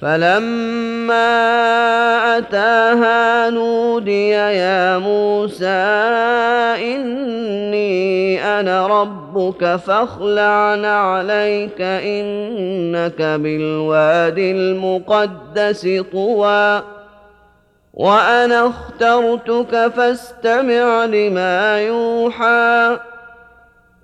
فلما أتاها نودي يا موسى إني أنا ربك فاخلع عليك إنك بالوادي المقدس طوى وأنا اخترتك فاستمع لما يوحى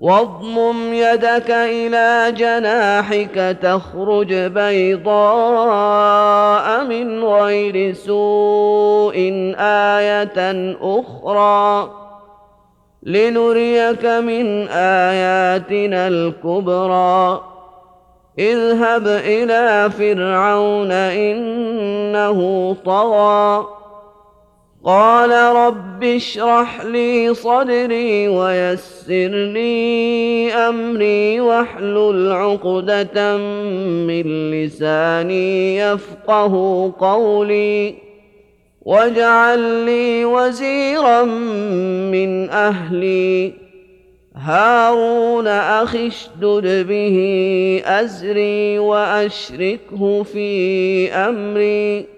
واضمم يدك إلى جناحك تخرج بيضاء من غير سوء آية أخرى لنريك من آياتنا الكبرى اذهب إلى فرعون إنه طغى قال رب اشرح لي صدري ويسر لي أمري واحلل عقدة من لساني يفقه قولي واجعل لي وزيرا من أهلي هارون أخي اشدد به أزري وأشركه في أمري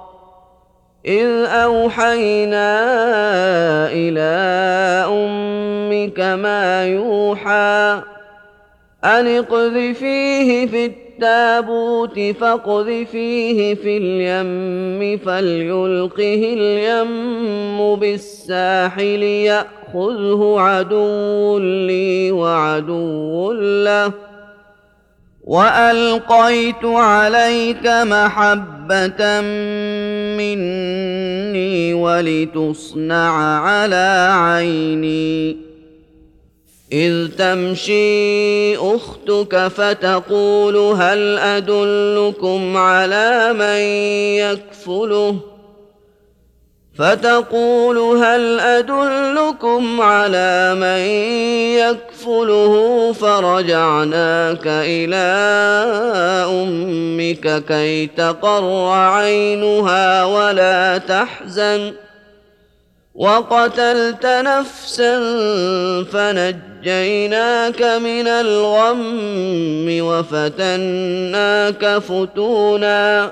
إذ أوحينا إلى أمك ما يوحى أن اقذفيه في التابوت فاقذفيه في اليم فليلقه اليم بالساحل يأخذه عدو لي وعدو له والقيت عليك محبه مني ولتصنع على عيني. إذ تمشي أختك فتقول هل أدلكم على من يكفله؟ فتقول هل أدلكم على من يكفله فرجعناك إلى أمك كي تقر عينها ولا تحزن وقتلت نفسا فنجيناك من الغم وفتناك فتونا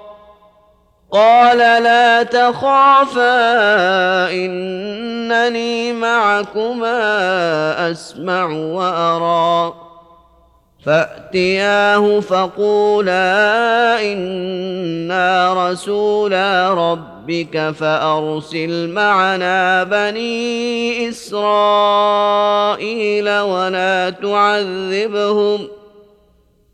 قال لا تخافا إنني معكما أسمع وأرى. فأتياه فقولا إنا رسولا ربك فأرسل معنا بني إسرائيل ولا تعذبهم.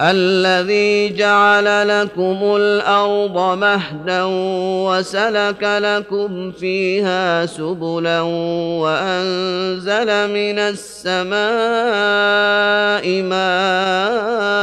الذي جعل لكم الأرض مهدا وسلك لكم فيها سبلا وأنزل من السماء ماء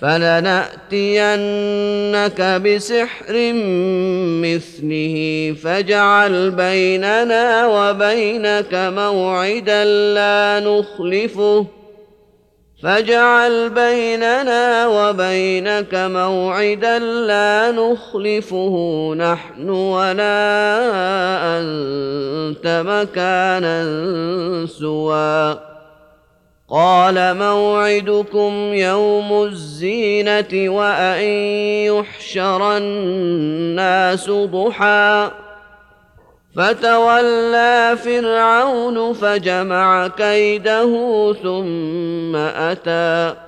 فلنأتينك بسحر مثله فاجعل بيننا وبينك موعدا لا نخلفه. فاجعل بيننا وبينك موعدا لا نخلفه. نحن ولا أنت مكانا سوى. قال موعدكم يوم الزينة وأن يحشر الناس ضحى. فتولى فرعون فجمع كيده ثم أتى.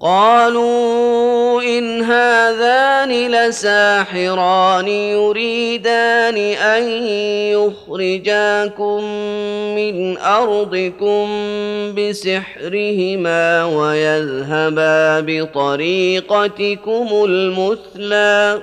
قالوا إن هذان لساحران يريدان أن يخرجاكم من أرضكم بسحرهما ويذهبا بطريقتكم المثلي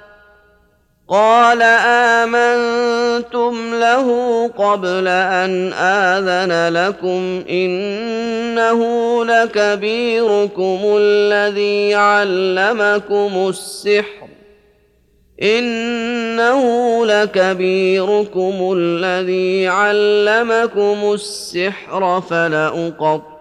قال امنتم له قبل ان اذن لكم انه لكبيركم الذي علمكم السحر انه لكبيركم الذي علمكم السحر فلاقطع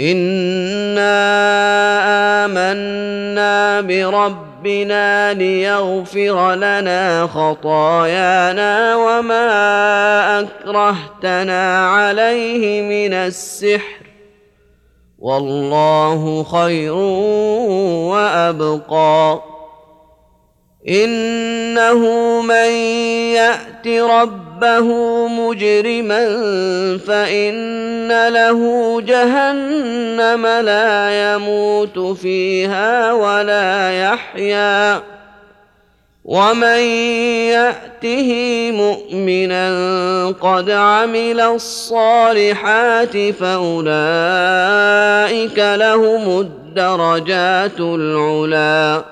انا امنا بربنا ليغفر لنا خطايانا وما اكرهتنا عليه من السحر والله خير وابقى انه من يات ربه مجرما فإن له جهنم لا يموت فيها ولا يحيا. ومن يأته مؤمنا قد عمل الصالحات فأولئك لهم الدرجات العلي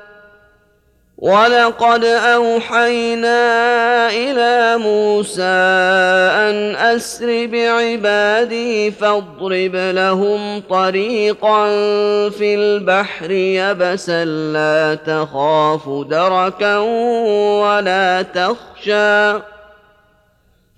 ولقد اوحينا إلى موسى ان اسر بعبادي فاضرب لهم طريقا في البحر يبسا لا تخاف دركا ولا تخشى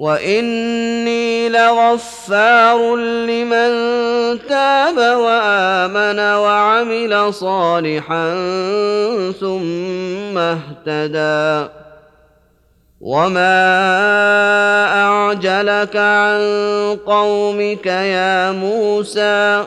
واني لغفار لمن تاب وامن وعمل صالحا ثم اهتدى وما اعجلك عن قومك يا موسى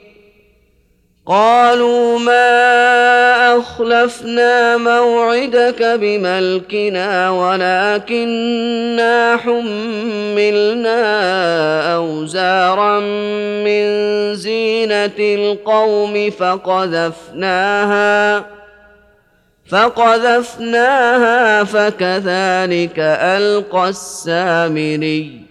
قالوا ما أخلفنا موعدك بملكنا ولكنا حملنا أوزارا من زينة القوم فقذفناها فقذفناها فكذلك ألقى السامري.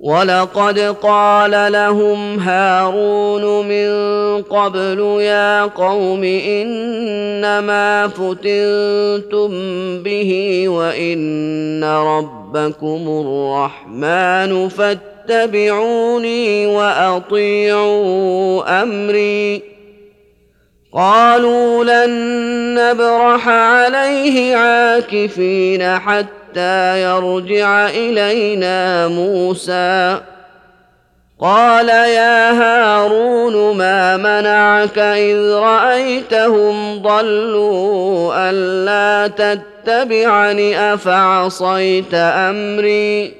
ولقد قال لهم هارون من قبل يا قوم انما فتنتم به وان ربكم الرحمن فاتبعوني واطيعوا امري قالوا لن نبرح عليه عاكفين حتى يرجع إلينا موسى. قال يا هارون ما منعك إذ رأيتهم ضلوا ألا تتبعني أفعصيت أمري؟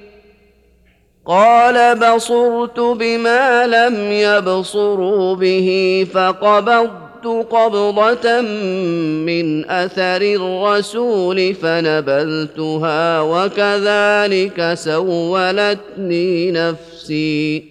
قال بصرت بما لم يبصروا به فقبضت قبضة من أثر الرسول فنبذتها وكذلك سولتني نفسي.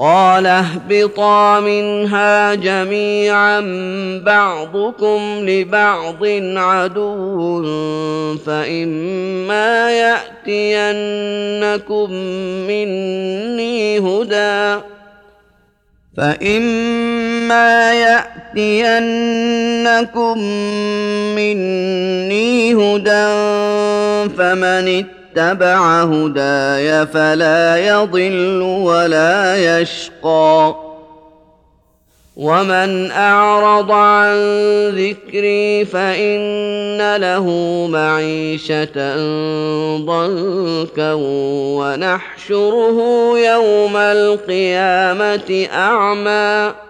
قال اهبطا منها جميعا بعضكم لبعض عدو فإما يأتينكم مني هدى فإما يأتينكم مني هدى فمن اتبع هداي فلا يضل ولا يشقى. ومن أعرض عن ذكري فإن له معيشة ضنكا ونحشره يوم القيامة أعمى.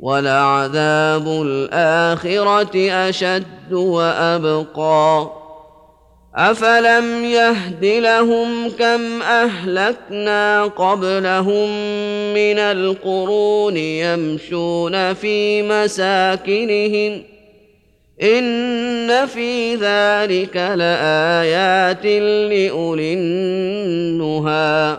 ولعذاب الآخرة أشد وأبقى. أفلم يهد لهم كم أهلكنا قبلهم من القرون يمشون في مساكنهم إن في ذلك لآيات لأولي النهي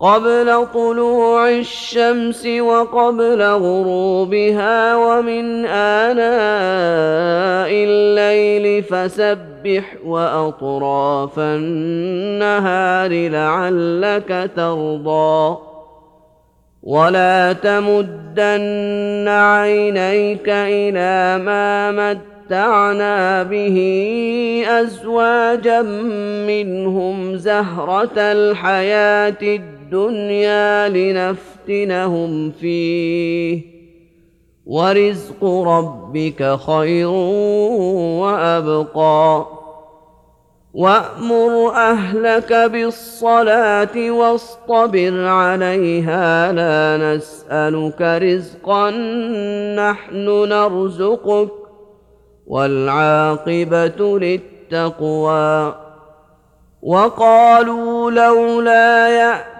قبل طلوع الشمس وقبل غروبها ومن آناء الليل فسبح وأطراف النهار لعلك ترضى. ولا تمدن عينيك إلى ما متعنا به أزواجا منهم زهرة الحياة الدنيا الدنيا لنفتنهم فيه. ورزق ربك خير وابقى. وامر اهلك بالصلاه واصطبر عليها. لا نسالك رزقا نحن نرزقك. والعاقبه للتقوى. وقالوا لولا يأتي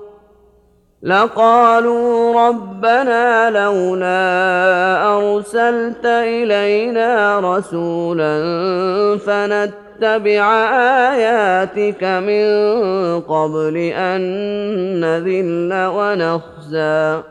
لقالوا ربنا لولا أرسلت إلينا رسولا فنتبع آياتك من قبل أن نذل ونخزى.